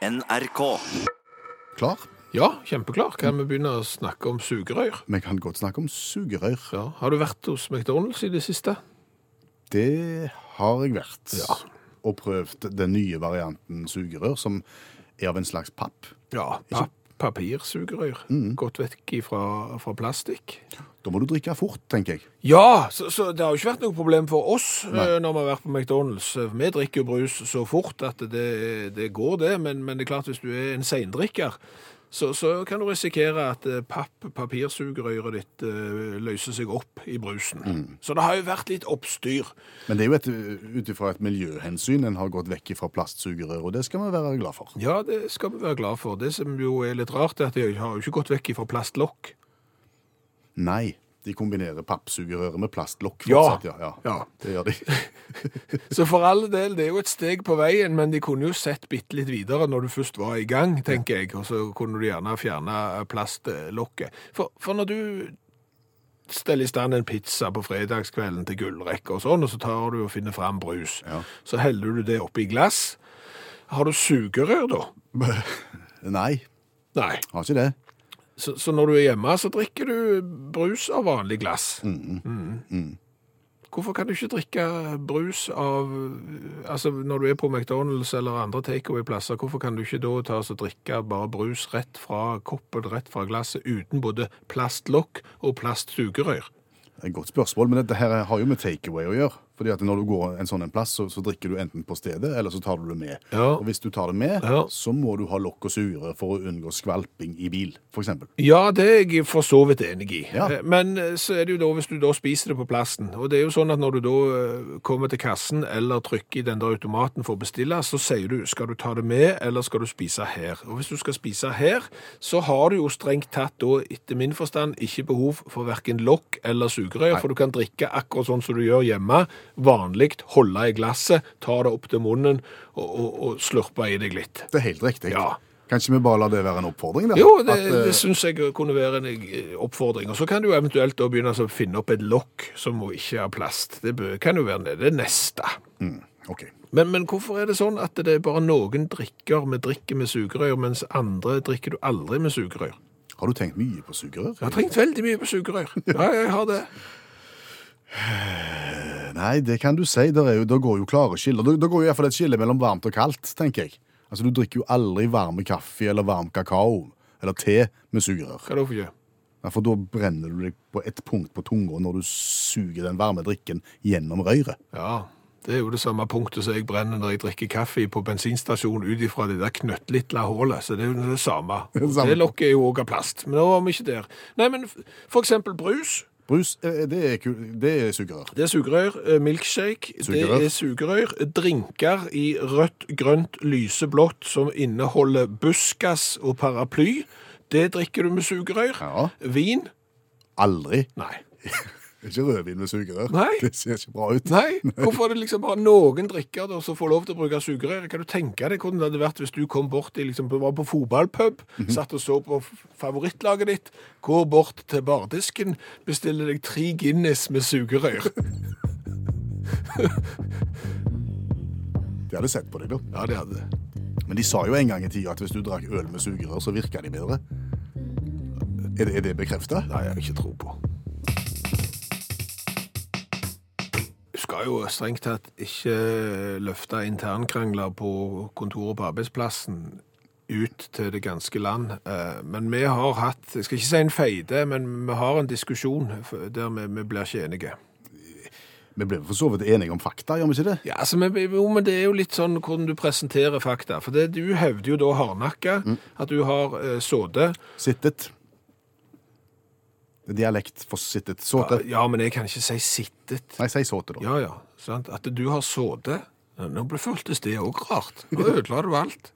NRK. Klar? Ja, kjempeklar. Kan vi begynne å snakke om sugerør? Vi kan godt snakke om sugerør. Ja. Har du vært hos McDonald's i det siste? Det har jeg vært. Ja. Og prøvd den nye varianten sugerør, som er av en slags papp. Ja. Pa papirsugerør. Gått vekk fra, fra plastikk. Da må du drikke fort, tenker jeg. Ja, så, så det har jo ikke vært noe problem for oss Nei. eh, når vi har vært på McDonald's. Vi drikker jo brus så fort at det, det går det, men, men det er klart hvis du er en seindrikker, så, så kan du risikere at eh, papp, papirsugerøret ditt eh, løser seg opp i brusen. Så det har jo vært litt oppstyr. Men det er jo ut ifra et miljøhensyn en har gått vekk fra plastsugerør, og det skal vi være glad for. Ja, det skal vi være glad for. Det som jo er litt rart, er at de har jo ikke gått vekk fra plastlokk. Nei, de kombinerer pappsugerøret med plastlokk Ja. Ja. ja. Ja. Det gjør de. Så for all del, det er jo et steg på veien, men de kunne jo sett bitte litt videre når du først var i gang, tenker jeg, og så kunne du gjerne fjerne plastlokket. For, for når du steller i stand en pizza på fredagskvelden til gullrekke og sånn, og så tar du og finner fram brus, Ja. så heller du det oppi glass. Har du sugerør da? Nei, Nei. har ikke det. Så, så når du er hjemme, så drikker du brus av vanlig glass. Mm. Hvorfor kan du ikke drikke brus av Altså, når du er på McDonald's eller andre takeaway-plasser, hvorfor kan du ikke da ta og drikke bare brus rett fra koppen, rett fra glasset, uten både plastlokk og plastsugerør? Det er et godt spørsmål, men dette her har jo med takeaway å gjøre. Fordi at når du går en sånn en plass, så, så drikker du enten på stedet, eller så tar du det med. Ja. Og hvis du tar det med, Ja. så må du ha lokk og sugerør for å unngå skvalping i bil, eksempel. Ja, det er jeg for så vidt enig i. Ja. Eh, Men eh, så er det jo da hvis du da spiser det på plassen, og det er jo sånn at når du da eh, kommer til kassen eller trykker i den der automaten for å bestille, så sier du skal du ta det med eller skal du spise her. Og hvis du skal spise her, så har du jo strengt tatt da, etter min forstand, ikke behov for hverken lokk eller sugerør, for du kan drikke akkurat sånn som du gjør hjemme, vanlig, holde i glasset, ta det opp til munnen og, og, og slurpe i deg litt. Det er helt riktig. Ja. Kan vi bare la det være en oppfordring? Da? Jo, det, At, eh, det syns jeg kunne være en eh, oppfordring. Og så kan du eventuelt da begynne å finne opp et lokk som ikke har plast. Det kan jo være det, neste. neste. ok. Men, men hvorfor er det sånn at det er bare noen drikker vi drikker med sugerør, mens andre drikker du aldri med sugerør? Har du tenkt mye på sugerør? Jeg har tenkt veldig mye på sugerør. Ja, jeg har det. Nei, det kan du si. Jo, der går jo klare skiller. Da, går jo i hvert fall et skille mellom varmt og kaldt, tenker jeg. Altså, Du drikker jo aldri varme kaffe eller varm kakao eller te med sugerør. Hva da for ikke? Ja, For da brenner du deg på et punkt på tunga når du suger den varme drikken gjennom røret. Ja, det er jo det samme punktet som jeg brenner når jeg drikker kaffe på bensinstasjonen ut ifra det der knøttlille hullet. Så det er jo det samme. Det samme. Det lokket er jo også av plast. Men nå var vi ikke der. Nei, men for eksempel brus. Brus, eh, det er, det er sugerør. Det er sugerør. Eh, Milkshake, Sugerør. det er sugerør. Drinker i rødt, grønt, lyseblått som inneholder buskas og paraply. Det drikker du med sugerør. Ja. Vin? Aldri. Nei. Ikke rødvin med sugerør. Nei. Det ser ikke bra ut. Nei, hvorfor er det liksom bare noen drikker da, som får lov til å bruke sugerør? Kan du tenke deg hvordan det hadde vært hvis du kom bort i, liksom, var på fotballpub, satt og så på favorittlaget ditt, går bort til bardisken, bestiller deg tre Guinness med sugerør. De hadde sett på deg, da. Ja, det hadde det. Men de sa jo en gang i tida at hvis du drakk øl med sugerør, så virka de bedre. Er det, er det bekrefta? Nei, jeg har ikke tro på. Skal jo strengt tatt ikke løfte internkrangler på kontoret på arbeidsplassen ut til det ganske land. Eh, Men vi har hatt, jeg skal ikke si en feide, men vi har en diskusjon der vi, vi blir ikke enige. Vi ble for så vidt enige om fakta, gjør vi ikke det? Ja, altså, jo, men det er jo litt sånn hvordan du presenterer fakta. For det, du hevder jo da hardnakka at du har eh, sådet. Sittet. Dialekt for sittet. Såte. Ja, men jeg kan ikke si sittet. Nei, si såte, da. Ja, ja. Sant? At du har såte Nå ble føltes det òg rart. Nå ødela du alt.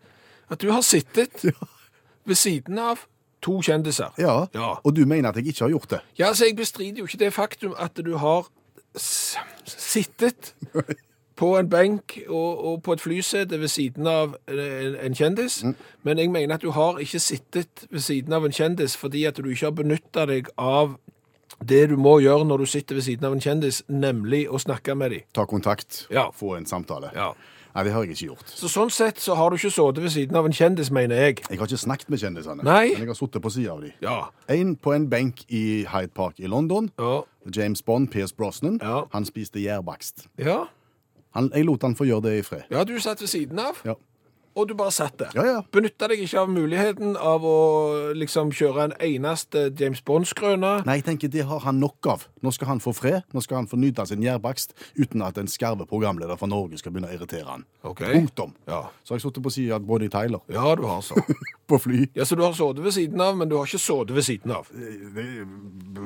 At du har sittet ved siden av to kjendiser. Ja. Ja. Og du mener at jeg ikke har gjort det? Ja, så jeg bestrider jo ikke det faktum at du har sittet på en benk og, og på et flysete ved siden av en, en kjendis, men jeg mener at du har ikke sittet ved siden av en kjendis fordi at du ikke har benytta deg av det du må gjøre når du sitter ved siden av en kjendis, nemlig å snakke med dem. Ta kontakt, Ja. få en samtale. Ja. Nei, det har jeg ikke gjort. Så sånn sett så har du ikke sittet ved siden av en kjendis, mener jeg. Jeg har ikke snakket med kjendisene, Nei. men jeg har sittet på sida av dem. Ja. En på en benk i Hyde Park i London. Ja. James Bond, Pierce Brosnan, Ja. han spiste gjærbakst. Ja, Han, jeg lot han få gjøre det i fred. ja du satt ved siden av, Ja. og du bare satt der. Ja, ja. Benytta deg ikke av muligheten av å liksom kjøre en eneste James Bond-skrøne. Nei, jeg tenker det har han nok av. Nå skal han få fred. Nå skal han få nyte sin gjærbakst uten at en skarve programleder fra Norge skal begynne å irritere han. Ok. Punktum. Ja. Så har jeg sittet på sida av Bonnie Tyler ja, du har så. på fly. Ja, Så du har sittet ved siden av, men du har ikke sittet ved siden av.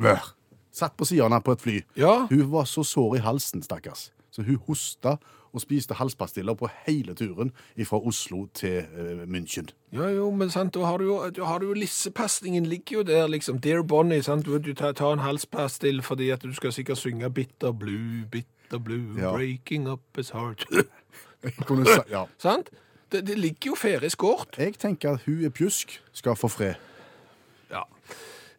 Bør. Satt på sida av på et fly. Ja. Hun var så sår i halsen, stakkars. Så hun hosta og spiste halspastiller på hele turen fra Oslo til uh, München. Ja, jo, men sant, da har du jo, har du jo lissepasningen ligger jo der, liksom. Dear Bonnie, sant, du, du tar, ta en halspastill fordi at du skal sikkert synge Bitter Blue, Bitter Blue, Ja. Breaking Up His Heart. Sa- Ja. sant? Det, det ligger jo ferdig skåret. Jeg tenker at hun er pjusk, skal få fred. Ja.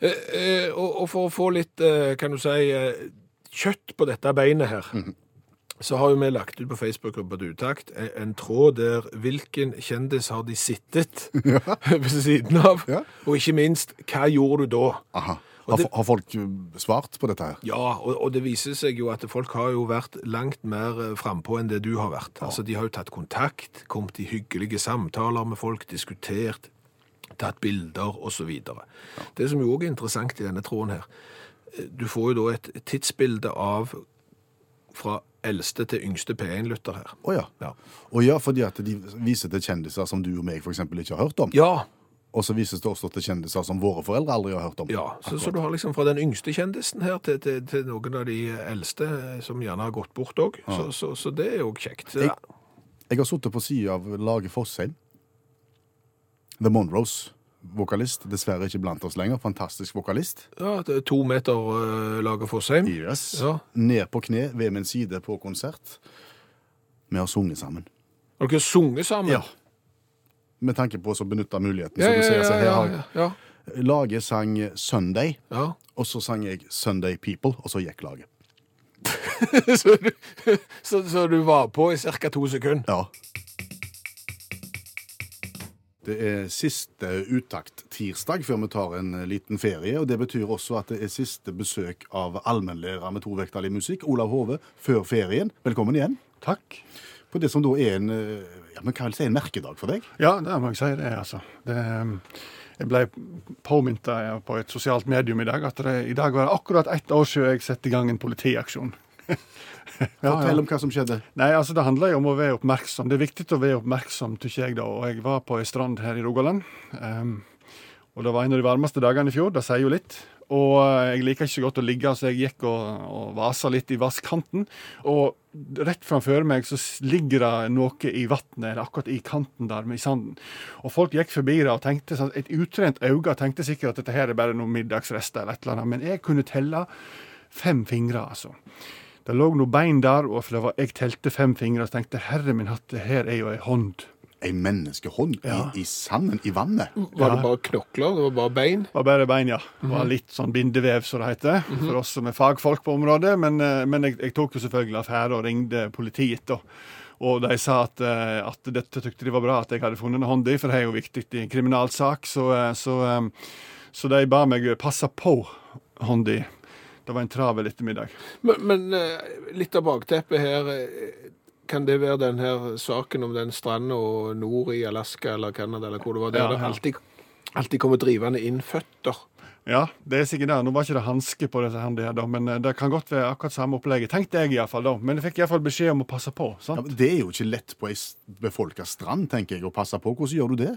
Eh, eh, og, og for å få litt, eh, kan du si, eh, kjøtt på dette beinet her, så har jo vi lagt ut på Facebook-gruppa til Utakt en, tråd der hvilken kjendis har de sittet ved siden av, Ja. og ikke minst, hva gjorde du da? Aha. Har, det- har folk eh, svart på dette her? Ja, og, og det viser seg jo at folk har jo vært langt mer eh, frampå enn det du har vært. Altså, De har jo tatt kontakt, kommet i hyggelige samtaler med folk, diskutert, tatt bilder osv. Det som jo òg er interessant i denne tråden her, eh, du får jo da et tidsbilde av fra eldste til yngste P1-lytter her. Å ja. Ja. Å ja, fordi at de viser til kjendiser som du og meg eksempel ikke har hørt om. Ja, Og så vises det også til kjendiser som våre foreldre aldri har hørt om. ja. Så, så du har liksom fra den yngste kjendisen her til, til, til noen av de eldste som gjerne har gått bort òg. Så, så, så det er jo kjekt. Jeg, jeg har sittet på sida av Lage Fossheim. The Monroes. Vokalist. Dessverre ikke blant oss lenger. Fantastisk vokalist. Ja, det er to meter uh, Lager Fossheim. Yes. Ja. Ned på kne ved min side på konsert. Vi har sunget sammen. Har dere sunget sammen? Ja. Med tanke på å benytte muligheten. ja, som du sier, så her har ja, ja. Lage sang 'Sunday', ja. og så sang jeg 'Sunday People', og så gikk laget. så, du, så, så du var på i ca. to sekunder? Ja. Det er siste uttakt tirsdag før vi tar en liten ferie. og Det betyr også at det er siste besøk av allmennlærer med tovektig musikk, Olav Hove, før ferien. Velkommen igjen. Takk. På det som da er en, eh, ja, si, en merkedag for deg. Ja, det må jeg si det, altså. Det, um, jeg ble påminnet eh, på et sosialt medium i dag at det, i dag var det akkurat ett år siden jeg satte i gang en politiaksjon. Fortell om hva som skjedde. Nei, altså Det handler jo om å være oppmerksom. Det er viktig å være oppmerksom, tykker jeg. da, og Jeg var på ei strand her i Rogaland. Um, og Det var en av de varmeste dagene i fjor. Det sier jo litt. Og eh, jeg liker ikke så godt å ligge, så jeg gikk og, og vasa litt i vasskanten. Og rett framfor meg så ligger det noe i vannet, eller akkurat i kanten der, i sanden. Og folk gikk forbi det og tenkte sånn, et utrent øye tenkte sikkert at dette her er bare noen middagsrester eller et eller annet. Men jeg kunne telle fem fingre, altså. Det lå noe bein der, og for det var, jeg telte fem fingre og tenkte herre min hatt, det her er jo ei hånd. Ei menneskehånd Ja. i, i sanden, i vannet. Var det bare knokler? Det var bare bein? Det var bare bein, ja. Det var litt sånn bindevev, som det heter, for oss som er fagfolk på området. Men, eh, men jeg, jeg tok jo selvfølgelig affære og ringte politiet. da. Og de sa at, eh, at dette tykte de var bra at jeg hadde funnet en hånd i, for det er jo viktig i en kriminalsak. Så, eh, så, så de ba meg passe på hånda. Det var en travel ettermiddag. Men, men eh, litt av bakteppet her eh, Kan det være den her saken om den stranda nord i Alaska eller Canada, eller hvor det var, der Ja, det ja. alltid, alltid kommer drivende inn føtter? Ja, det er sikkert det. Nå var ikke det hanske på disse hendene, her, da, men eh, det kan godt være akkurat samme opplegget. Tenkte jeg iallfall da. Men jeg fikk iallfall beskjed om å passe på. Ja, sant? men det er jo ikke lett på ei befolka strand, tenker jeg, å passe på. Hvordan gjør du det?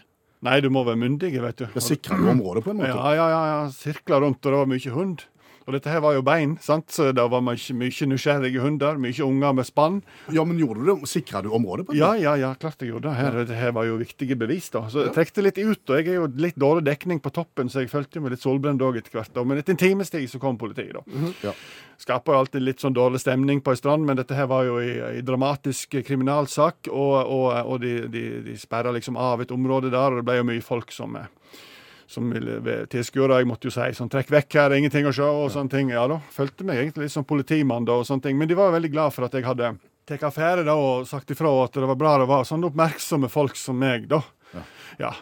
Nei, du må være myndig, vet du. Det sikrer du området på en måte. Ja, ja, ja, ja. Sirkla rundt, og det var mye hund. Og dette her var jo bein, sant? så det var mye, mye nysgjerrige hunder. Mye unger med spann. Ja, men gjorde du det? Sikra du området på det? Ja, ja, ja, klart jeg gjorde det. Her, Dette her var jo viktige bevis, da. Så jeg trekte litt ut, og jeg er jo litt dårlig dekning på toppen, så jeg følte meg litt solbrent òg etter hvert. da. Men etter en times tid så kom politiet, da. Ja. Skaper jo alltid litt sånn dårlig stemning på ei strand, men dette her var jo i, i dramatisk kriminalsak, og, og, og de, de, de sperra liksom av et område der, og det ble jo mye folk som som ville tilskuere. Jeg måtte jo si sånn 'trekk vekk her, ingenting å se', og sånne ting. Ja da. Følte meg egentlig litt som politimann da, og sånne ting. Men de var jo veldig glad for at jeg hadde tatt affære da, og sagt ifra at det var bra det var sånne oppmerksomme folk som meg, da. Ja.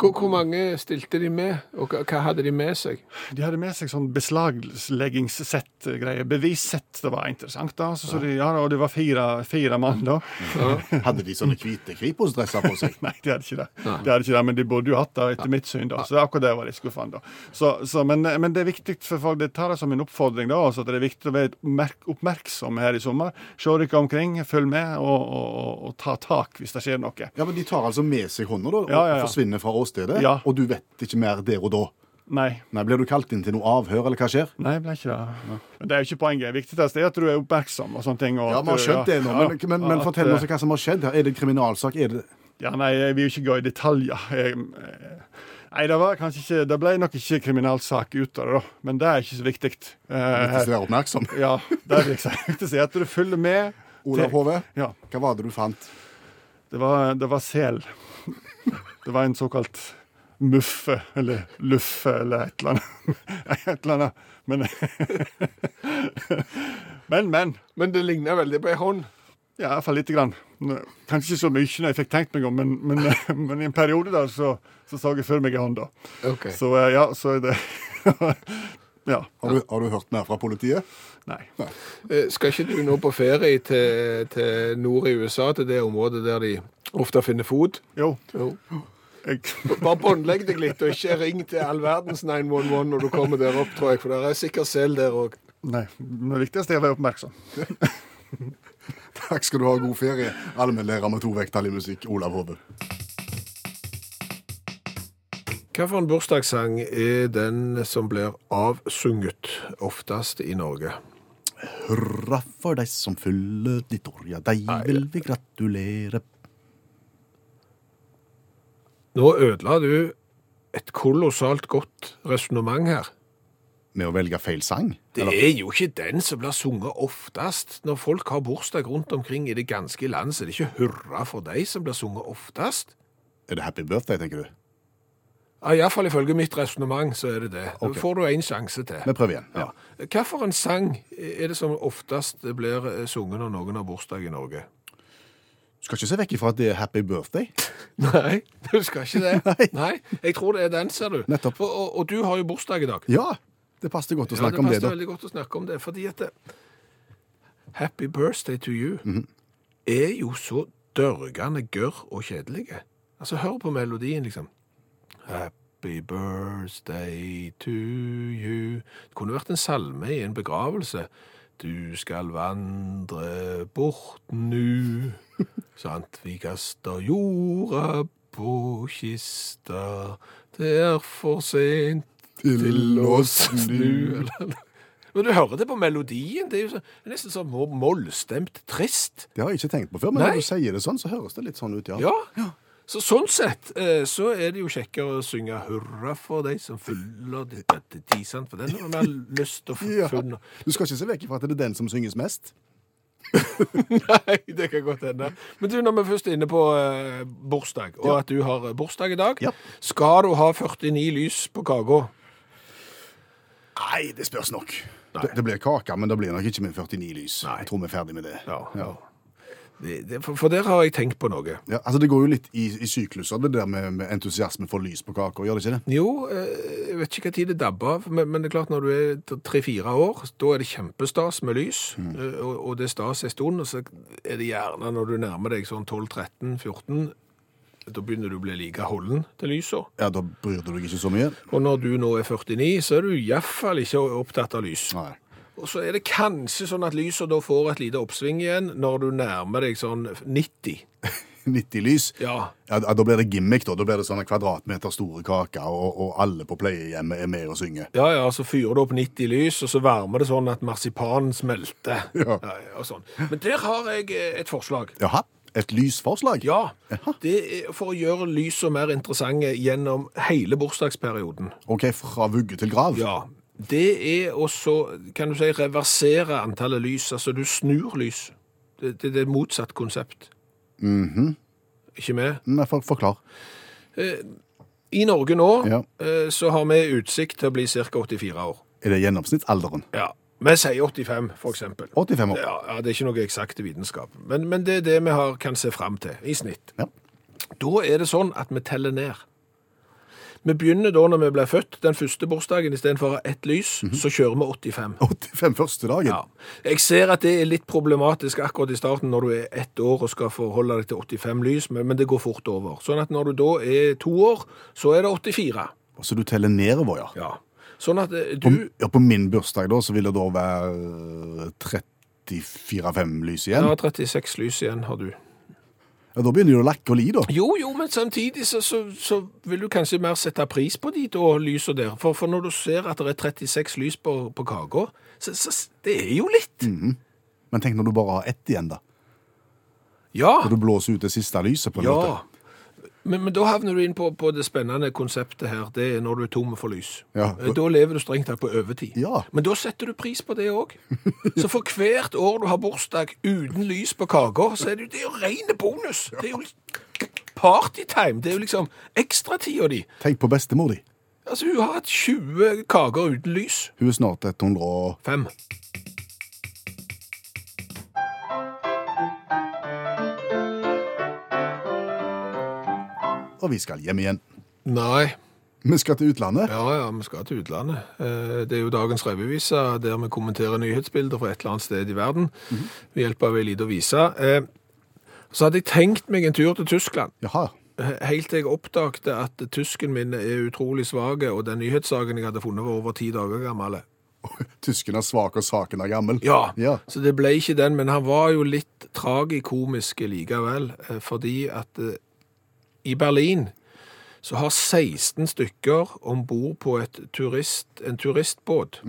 Hvor, hvor mange stilte de med, og hva, hadde de med seg? De hadde med seg sånn beslagleggingssett-greier. Bevissett. Det var interessant, da. Så, så de, ja, og det var fire, fire mann, da. Hadde de sånne hvite Kripos-dresser på seg? Nei, de hadde ikke det. De hadde ikke det, Men de burde jo hatt det, etter mitt syn. da. Så akkurat det var litt skuffende. da. Så, så, men, men det er viktig for folk. Det tar det som en oppfordring. da, Så at Det er viktig å være oppmerksom her i sommer. Se dere omkring, følg med, og, og, og, og ta tak hvis det skjer noe. Ja, men De tar altså med seg hånda da, og Ja, ja, ja. forsvinner fra åstedet, Ja. og du vet ikke mer der og da? Nei. Nei, Blir du kalt inn til noe avhør, eller hva skjer? Nei, det ble ikke det. Men det er jo ikke poenget. Det viktigste er at du er oppmerksom og sånne ting. Og Ja, Vi har skjønt det nå, ja, men, men, men at, fortell oss hva som har skjedd her. Er det en kriminalsak? Er det... Ja, nei, jeg vil jo ikke gå i detaljer. Jeg, eh, nei, det var kanskje ikke Det ble nok ikke kriminalsak ut av det, da. Men det er ikke så viktig. Eh, Viktigst å være oppmerksom. ja, det er jeg. Viktig at du følger med. Olav Hove, Ja, hva var det du fant? det var, det var sel. Det var en såkalt muffe, eller luffe, eller et eller annet. Et eller annet. Men Men, men. Men det ligner veldig på ei hånd. Ja, iallfall lite grann. Kanskje ikke så mye når jeg fikk tenkt meg om, men, men, men i en periode der så så, så jeg for meg ei hånd, da. Okay. Så eh, ja, så er det Ja. Har du, har du hørt mer fra politiet? Nei. Nei. Skal ikke du nå på ferie til, til nord i USA, til det området der de ofte finner fot? Jo. Jo. Bare båndlegg deg litt, og ikke ring til all verdens 911 når du kommer der opp, tror jeg, for det er sikkert sel der òg. nei. Men det viktigste er å være oppmerksom. Takk skal du ha. God ferie. Allmennlærer med to vekttall i musikk, Olav Hove. Hva for en bursdagssang er den som blir avsunget oftest i Norge? Hurra for deg som fyller ditt år, ja, deg vil vi gratulere. Nå ødela du et kolossalt godt resonnement her. Med å velge feil sang? Det er jo ikke den som blir sunget oftest. Når folk har bursdag rundt omkring i det ganske land, så er det ikke hurra for deg som blir sunget oftest. Er det Happy Birthday, tenker du? Ja, Iallfall ifølge mitt resonnement så er det det. Da Ok. får du én sjanse til. Vi prøver igjen. Ja. Ja. Hva for en sang er det som oftest blir eh, sunget når noen har bursdag i Norge? Du skal ikke se vekk ifra at det er Happy Birthday. Nei, du skal ikke det. Nei. Jeg tror det er den, ser du. Nettopp. Og, og, og du har jo bursdag i dag. Ja, det passer godt å Ja, snakke om det, passer da. veldig godt å snakke om det, fordi at det, Happy birthday to you er jo så dørgende gørr og kjedelige. Altså, hør på melodien, liksom. Happy birthday to you. Det kunne vært en salme i en begravelse. Du skal vandre bort nu. Sant? Vi kaster jorda på kista. Det er for sent til å snu. Men du hører det på melodien. Det er jo så, det er nesten sånn mollstemt trist. Det har jeg ikke tenkt på før, men Nei. når du sier det sånn, så høres det litt sånn ut, ja. Ja. Så sånn sett eh, så er det jo kjekkere å synge 'Hurra for deg som fyller dette tid', sant? For den har vi lyst til å Ja. funne. Du skal ikke se vekk fra at det er den som synges mest. Nei, det kan godt hende. Men du, når vi først er inne på uh, bursdag, og at du har bursdag i dag, Ja. skal du ha 49 lys på kaka? Nei, det spørs nok. Det, det blir kake, men det blir nok ikke med 49 lys. Nei. Jeg tror vi er ferdig med det. Ja. ja. For, der har jeg tenkt på noe. Ja, altså Det går jo litt i, i sykluser, det der med, med entusiasme for lys på kaka, gjør det ikke det? Jo, eh, jeg vet ikke hva tid det dabber av, men, men det er klart når du er tre-fire år, da er det kjempestas med lys, mm. og, og det er stas en stund, og så er det gjerne når du nærmer deg sånn 12-13-14, da begynner du å bli like holden til lyset. Ja, Da bryr du deg ikke så mye? Og når du nå er 49, så er du i hvert fall ikke opptatt av lys. Nei. Og så er det kanskje sånn at lyset da får et lite oppsving igjen når du nærmer deg sånn 90. 90 lys? Ja, Ja, Da blir det gimmick, da. Da blir det sånne kvadratmeter store kaker, og, og alle på pleiehjemmet er med og synger. Ja, ja, så fyrer du opp 90 lys, og så varmer det sånn at marsipanen smelter. Ja. og sånn. Men der har jeg eh, et forslag. Jaha, et lysforslag? Ja, det er for å gjøre lyset mer interessante gjennom hele bursdagsperioden. OK, fra vugge til grav? Ja, det er også, kan du si, reversere antallet lys. Altså, du snur lys. Det, det, det er motsatt konsept. Ikke med? Nei, for, forklar. I Norge nå Ja. eh, så har vi utsikt til å bli ca. 84 år. Er det gjennomsnittsalderen? Ja. Vi sier 85, for eksempel. 85 år. Ja, ja, det er ikke noe eksakt vitenskap. Men, men det er det vi har, kan se fram til, i snitt. Ja. Da er det sånn at vi teller ned. Vi begynner da når vi blir født, den første bursdagen, istedenfor å ha ett lys, så kjører vi 85. 85 første dagen. Ja. Jeg ser at det er litt problematisk akkurat i starten når du er ett år og skal forholde deg til 85 lys, men, men det går fort over. Sånn at når du da er to år, så er det 84. Så du teller nedover, ja. Ja. Sånn at du På, ja, på min bursdag da, så vil det da være 34-5 lys igjen. Ja, 36 lys igjen har du. Ja, Da begynner du å lakke og li, da. Jo, jo, men samtidig så, så, så vil du kanskje mer sette pris på de da lysa der. For, for når du ser at det er 36 lys på, på kaka, så, så det er jo litt. Men tenk når du bare har ett igjen, da. Ja. Og du blåser ut det siste lyset. på en måte. Men, men da havner du inn på, på det spennende konseptet her. Det er når du er tom for lys. Ja. Eh, Da lever du strengt tatt på overtid. Ja. Men da setter du pris på det òg. Så for hvert år du har bursdag uten lys på kaka, så er det, det er jo ren bonus. Det er jo partytime. Det er jo liksom ekstratida di. Tenk på bestemor di. Altså, hun har hatt 20 kaker uten lys. Hun er snart 100 og... Vi skal hjem igjen. Nei. Vi skal til utlandet. Ja, ja, vi skal til utlandet. Eh, Det er jo dagens revyvise, der vi kommenterer nyhetsbilder fra et eller annet sted i verden ved hjelp av ei lita vise. Eh, Så hadde jeg tenkt meg en tur til Tyskland, Jaha. eh, helt til jeg oppdaget at tysken min er utrolig svak, og den nyhetssaken jeg hadde funnet var over ti dager gammel. Tysken er svak og saken er gammel. Ja, Ja. så det ble ikke den, men han var jo litt tragikomisk likevel, fordi at i Berlin så har 16 stykker om bord på turist, en turistbåt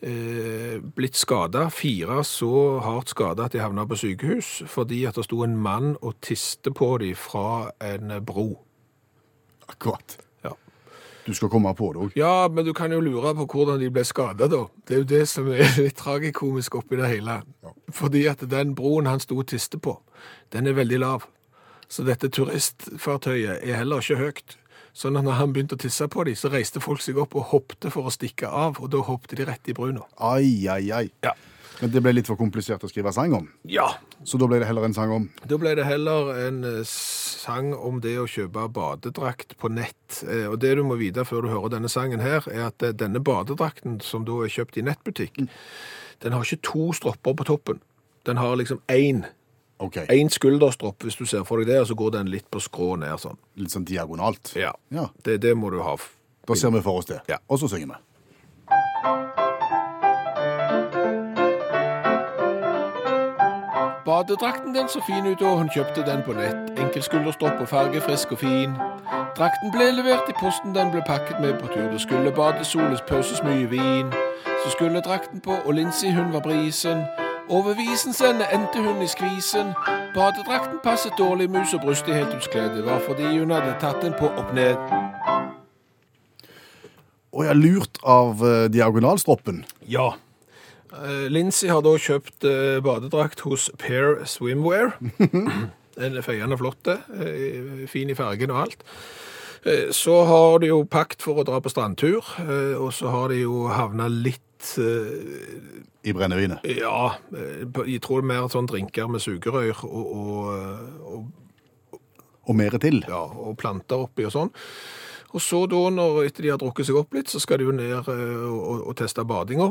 eh, blitt skada. Fire så hardt skada at de havna på sykehus fordi at det sto en mann og tiste på dem fra en bro. Akkurat. Ja. Du skal komme på det òg. Ja, men du kan jo lure på hvordan de ble skada, da. Det er jo det som er litt tragikomisk oppi det hele. Fordi at den broen han sto og tiste på, den er veldig lav. Så dette turistfartøyet er heller ikke høyt. Sånn at når han begynte å tisse på dem, så reiste folk seg opp og hoppte for å stikke av, og da hoppte de rett i bruna. Ai, ai, ai. Ja. Men det ble litt for komplisert å skrive sang om. Ja. Så da ble det heller en sang om Da ble det heller en eh, sang om det å kjøpe badedrakt på nett. Eh, Og det du må vite før du hører denne sangen her, er at eh, denne badedrakten som da er kjøpt i nettbutikk, den har ikke to stropper på toppen. Den har liksom én. OK. Én skulderstropp, hvis du ser for deg det, og så går den litt på skrå ned sånn. Litt sånn diagonalt. Ja. Ja. Det, det må du ha. Da ser vi for oss det. Ja. Og så synger vi. Badedrakten den så fin ut, og hun kjøpte den på nett. Enkel skulderstropp og farge, frisk og fin. Drakten ble levert i posten, den ble pakket med på tur. Det skulle bades, soles, pøses mye vin. Så skulle drakten på, og Lincy hun var brisen. Over visens endte hun i skvisen. Badedrakten passet dårlig, mus og bryst i helt utskledd. Det var fordi hun hadde tatt den på opp ned. Og jeg er lurt av eh, diagonalstroppen. Ja. Uh, Lincy har da kjøpt eh, badedrakt hos Pair Swimwear. Den er feiende flott, uh, fin i fargen og alt. Eh, så har de jo pakt for å dra på strandtur, eh, og så har de jo havna litt eh, I brennevinet. Ja, eh, jeg tror det er mer sånn drinker med sugerør og, og, og Og mer til. ja, og planter oppi og sånn. Og så da, når etter de har drukket seg opp litt, så skal de jo ned eh, og, og teste badinga.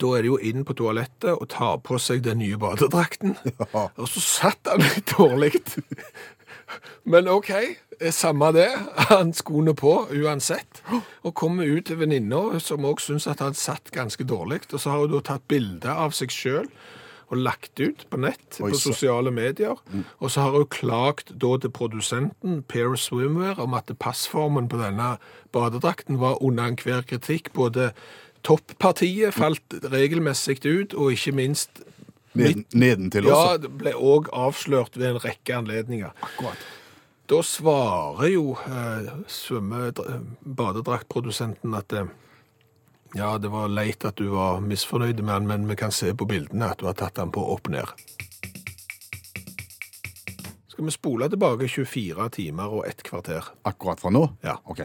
Da er de jo inn på toalettet og tar på seg den nye badedrakten. Ja. Og så satt han litt dårlig. Men OK, eh, samme det. Han skoene på uansett. Og kommer ut til venninna, som òg syns at han satt ganske dårlig. Og så har hun da tatt bilde av seg sjøl og lagt ut på nett, Oi, på sosiale medier. Og så har hun klagt da til produsenten, Pair Swimwear, om at passformen på denne badedrakten var under enhver kritikk. Både toppartiet falt regelmessig ut, og ikke minst Neden, nedentil ja, det ble òg avslørt ved en rekke anledninger. Akkurat. Da svarer jo eh, svømme- badedraktprodusenten at eh, ja, det var leit at du var misfornøyd med han, men vi kan se på bildene at du har tatt han på opp ned. Skal vi spole tilbake 24 timer og ett kvarter? Akkurat fra nå? Ja. OK.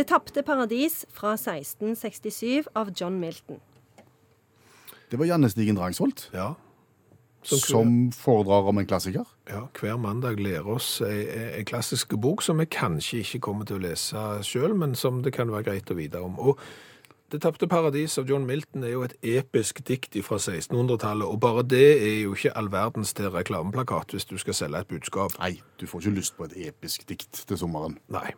Det tapte paradis fra 1667 av John Milton. Det var Janne Stigen Drangsholt Ja. som foredrar om en klassiker. Ja, hver mandag lærer oss en klassisk bok som vi kanskje ikke kommer til å lese sjøl, men som det kan være greit å vite om. Og Det tapte paradis av John Milton er jo et episk dikt fra 1600-tallet, og bare det er jo ikke all verdens til reklameplakat hvis du skal selge et budskap. Nei, du får ikke lyst på et episk dikt til sommeren. Nei.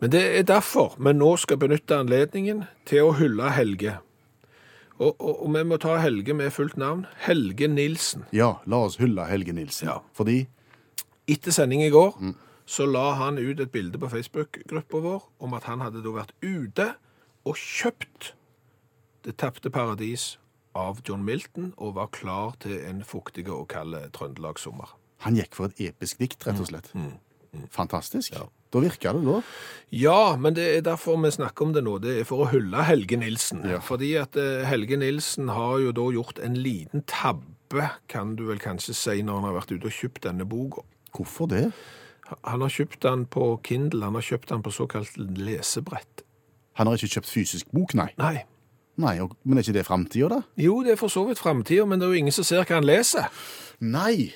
Men det er derfor vi nå skal benytte anledningen til å hylle Helge. Og, og, og vi må ta Helge med fullt navn. Helge Nilsen. Ja, la oss hylle Helge Nilsen. Ja. Fordi Etter sending i går så la han ut et bilde på Facebook-gruppa vår om at han hadde da vært ute og kjøpt Det tapte paradis av John Milton og var klar til en fuktig og kald trøndelagssommer. han gikk for et episk dikt, rett og slett. Fantastisk. Ja. Da virker det, da. Ja, men det er derfor vi snakker om det nå. Det er for å hylle Helge Nilsen. Ja. Fordi at eh, Helge Nilsen har jo da gjort en liten tabbe, kan du vel kanskje si, når han har vært ute og kjøpt denne boka. Hvorfor det? Han har kjøpt den på Kindle, han har kjøpt den på såkalt lesebrett. Han har ikke kjøpt fysisk bok, nei. Nei. nei men er ikke det framtida, da? Jo, det er for så vidt framtida, men det er jo ingen som ser hva han leser. Nei.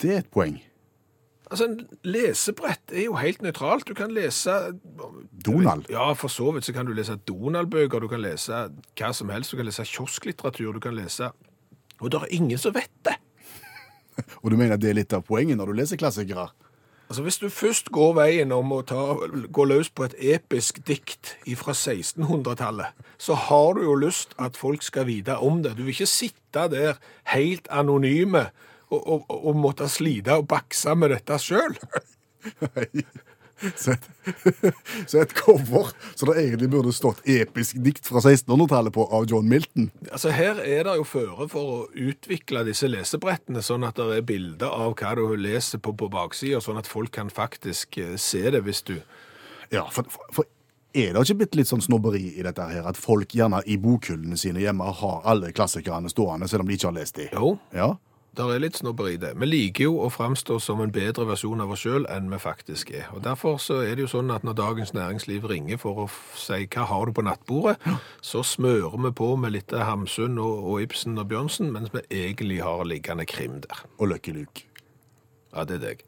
Det er et poeng. Altså, lesebrett er jo helt nøytralt. Du kan lese Donald. Ja, for så vidt så kan du lese Donald-bøker, du kan lese hva som helst, du kan lese kiosklitteratur, du kan lese Og det er ingen som vet det. Og du mener det er litt av poenget når du leser klassikere? Altså, Hvis du først går veien om å ta, gå løs på et episk dikt fra 1600-tallet, så har du jo lyst at folk skal vite om det. Du vil ikke sitte der helt anonyme og, og måtte slite og bakse med dette sjøl. Så et, så et cover så det egentlig burde stått episk dikt fra 1600-tallet på av John Milton. Altså, her er det jo føre for å utvikle disse lesebrettene, sånn at det er bilder av hva du leser på, på baksida, sånn at folk kan faktisk eh, se det hvis du Ja, for, for, for er det ikke blitt litt sånn snobberi i dette her, at folk gjerne i bokhyllene sine hjemme har alle klassikerne stående, selv om de ikke har lest dem? Jo, Ja, der er litt snobberi det. Vi liker jo å framstå som en bedre versjon av oss sjøl enn vi faktisk er. Og Derfor så er det jo sånn at når Dagens Næringsliv ringer for å si hva har du på nattbordet, så smører vi på med litt Hamsun og, og Ibsen og Bjørnsen, mens vi egentlig har liggende krim der. og Lucky Luke. Ja, det er deg.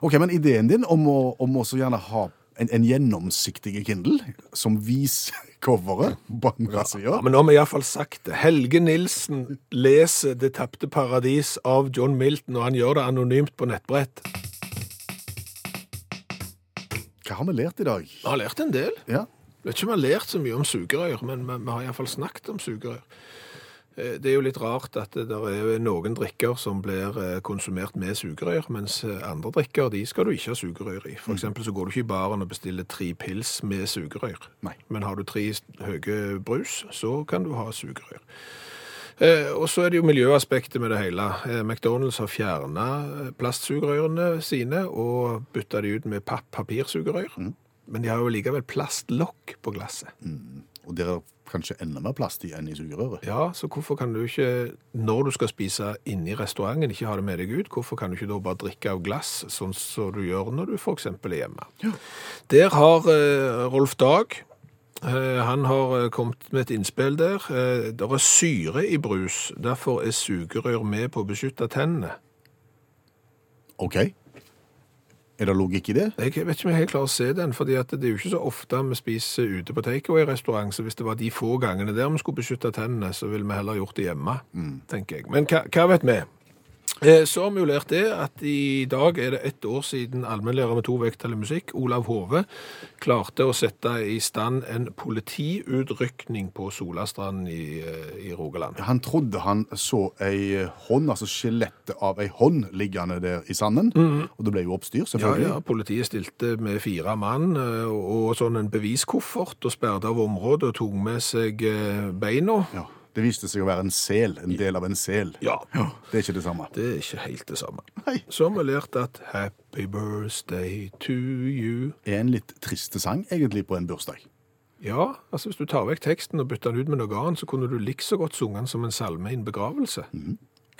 Ok, men ideen din om å, om å så gjerne ha en, en gjennomsiktig Kindle som viser coveret på andre sida Ja, men nå har vi iallfall sagt det. Helge Nilsen leser Det tapte paradis av John Milton, og han gjør det anonymt på nettbrett. Hva har vi lært i dag? Vi har lært en del. Ja, Vet ikke om vi har lært så mye om sugerør, men vi, vi har iallfall snakket om sugerør. Eh, Det er jo litt rart at det der er noen drikker som blir eh, konsumert med sugerør, mens eh, andre drikker de skal du ikke ha sugerør i. For eksempel så går du ikke i baren og bestiller tre pils med sugerør. Nei. Men har du tre høye brus, så kan du ha sugerør. Eh, og så er det jo miljøaspektet med det hele. Eh, McDonald's har fjerna plastsugerørene sine og bytta de ut med papp-papirsugerør. Men de har jo likevel plastlokk på glasset. Og det er kanskje enda mer plast i enn i sugerøret. Ja, så hvorfor kan du ikke, når du skal spise inne i restauranten, ikke ha det med deg ut? Hvorfor kan du ikke da bare drikke av glass, sånn som du gjør når du eksempel er hjemme? Ja. Der har eh, Rolf Dag, eh, han har eh, kommet med et innspill der. Eh, det er syre i brus, derfor er sugerør med på å beskytte tennene. OK. Er det logikk i det? Jeg vet ikke om jeg helt klarer å se den, fordi det er jo ikke så ofte vi spiser ute på takeaway-restaurant, så hvis det var de få gangene der vi skulle beskytte tennene, så ville vi heller gjort det hjemme, tenker jeg. Men hva, hva vet vi? Eh, Så har vi jo lært det at i dag er det ett år siden allmennlærer med to vekttall i musikk, Olav Hove, klarte å sette i stand en politiutrykning på Solastranden i, eh, i Rogaland. Han trodde han så ei hånd, altså skjelettet av ei hånd, liggende der i sanden. Og det ble jo oppstyr, selvfølgelig. ja, ja, politiet stilte med fire mann eh, og sånn en beviskoffert og sperret av området og tok med seg beina. Ja, Det viste seg å være en sel, en del av en sel. Ja, Det er ikke det samme. det er ikke helt det samme. Nei. Så har vi lært at happy birthday to you. Er en litt triste sang, egentlig, på en bursdag. Ja, altså hvis du tar vekk teksten og bytter den ut med noe annet, så kunne du like så godt sunge den som en salme i en begravelse.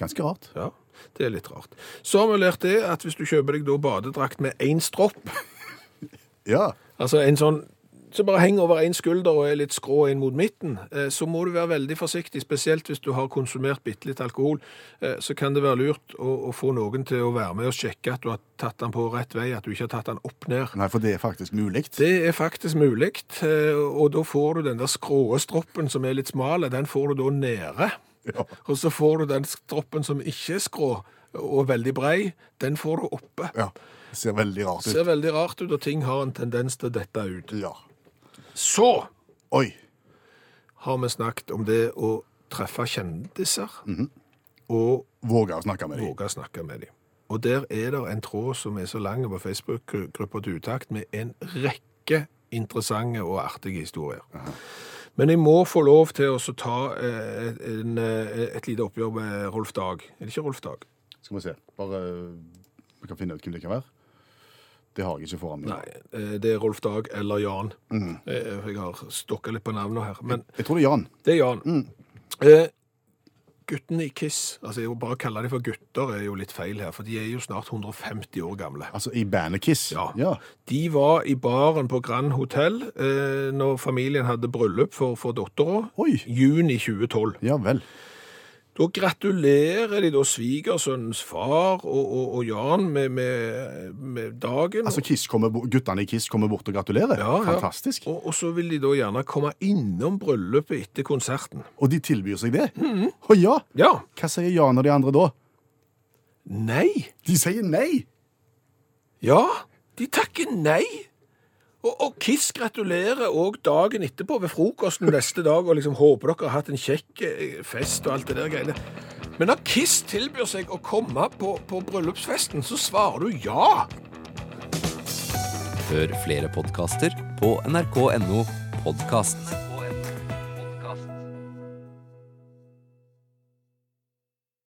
Ganske rart. Ja, det er litt rart. Så har vi lært det at hvis du kjøper deg da badedrakt med én stropp, Ja. Altså en sånn som bare henger over én skulder og er litt skrå inn mot midten, eh, så må du være veldig forsiktig, spesielt hvis du har konsumert bitte litt alkohol. Eh, Så kan det være lurt å, å få noen til å være med og sjekke at du har tatt den på rett vei, at du ikke har tatt den opp ned. Nei, for det er faktisk mulig. Det er faktisk mulig, eh, og da får du den der skrå stroppen som er litt smale, den får du da nede. Ja. Og så får du den stroppen som ikke er skrå og veldig brei, den får du oppe. ja. Det ser veldig rart ut. Ser veldig rart ut, og ting har en tendens til å dette ut. Ja. Så Oi. har vi snakket om det å treffe kjendiser og Våge å snakke med dem. våge å snakke med dem. Og der er det en tråd som er så lang på Facebook-gruppa til utakt med en rekke interessante og artige historier. Men jeg må få lov til å ta eh, en, eh, et lite oppgjør med Rolf Dag. Er det ikke Rolf Dag? Skal vi se. Bare Vi kan finne ut hvem det kan være. Det har jeg ikke foran meg. Nei, eh, det er Rolf Dag eller Jan. Mm. Jeg har stokka litt på navnet her. Men Jeg tror det er Jan. Det er Jan. Eh, guttene i Kiss, altså jeg Bare å kalle dem for gutter er jo litt feil her, for de er jo snart 150 år gamle. Altså i bandet Kiss. Ja. ja. De var i baren på Grand Hotel eh, når familien hadde bryllup for, for dattera. Juni 2012. Ja vel. Da gratulerer de da svigersønnens far og, og, og Jan med, med, med dagen. Altså Kiss kommer, Guttene i Kiss kommer bort og gratulerer? Ja, ja. Fantastisk. og, og så vil de da gjerne komme innom bryllupet etter konserten. Og de tilbyr seg det? Mhm. Å ja! Ja. Hva sier Jan og de andre da? Nei. De sier nei! Ja, de takker nei. Og, og Kiss gratulerer òg dagen etterpå ved frokosten neste dag og liksom håper dere har hatt en kjekk eh, fest og alt det der greiene. Men når Kiss tilbyr seg å komme på, på bryllupsfesten, så svarer du ja. Hør flere podkaster på nrk.no podkast.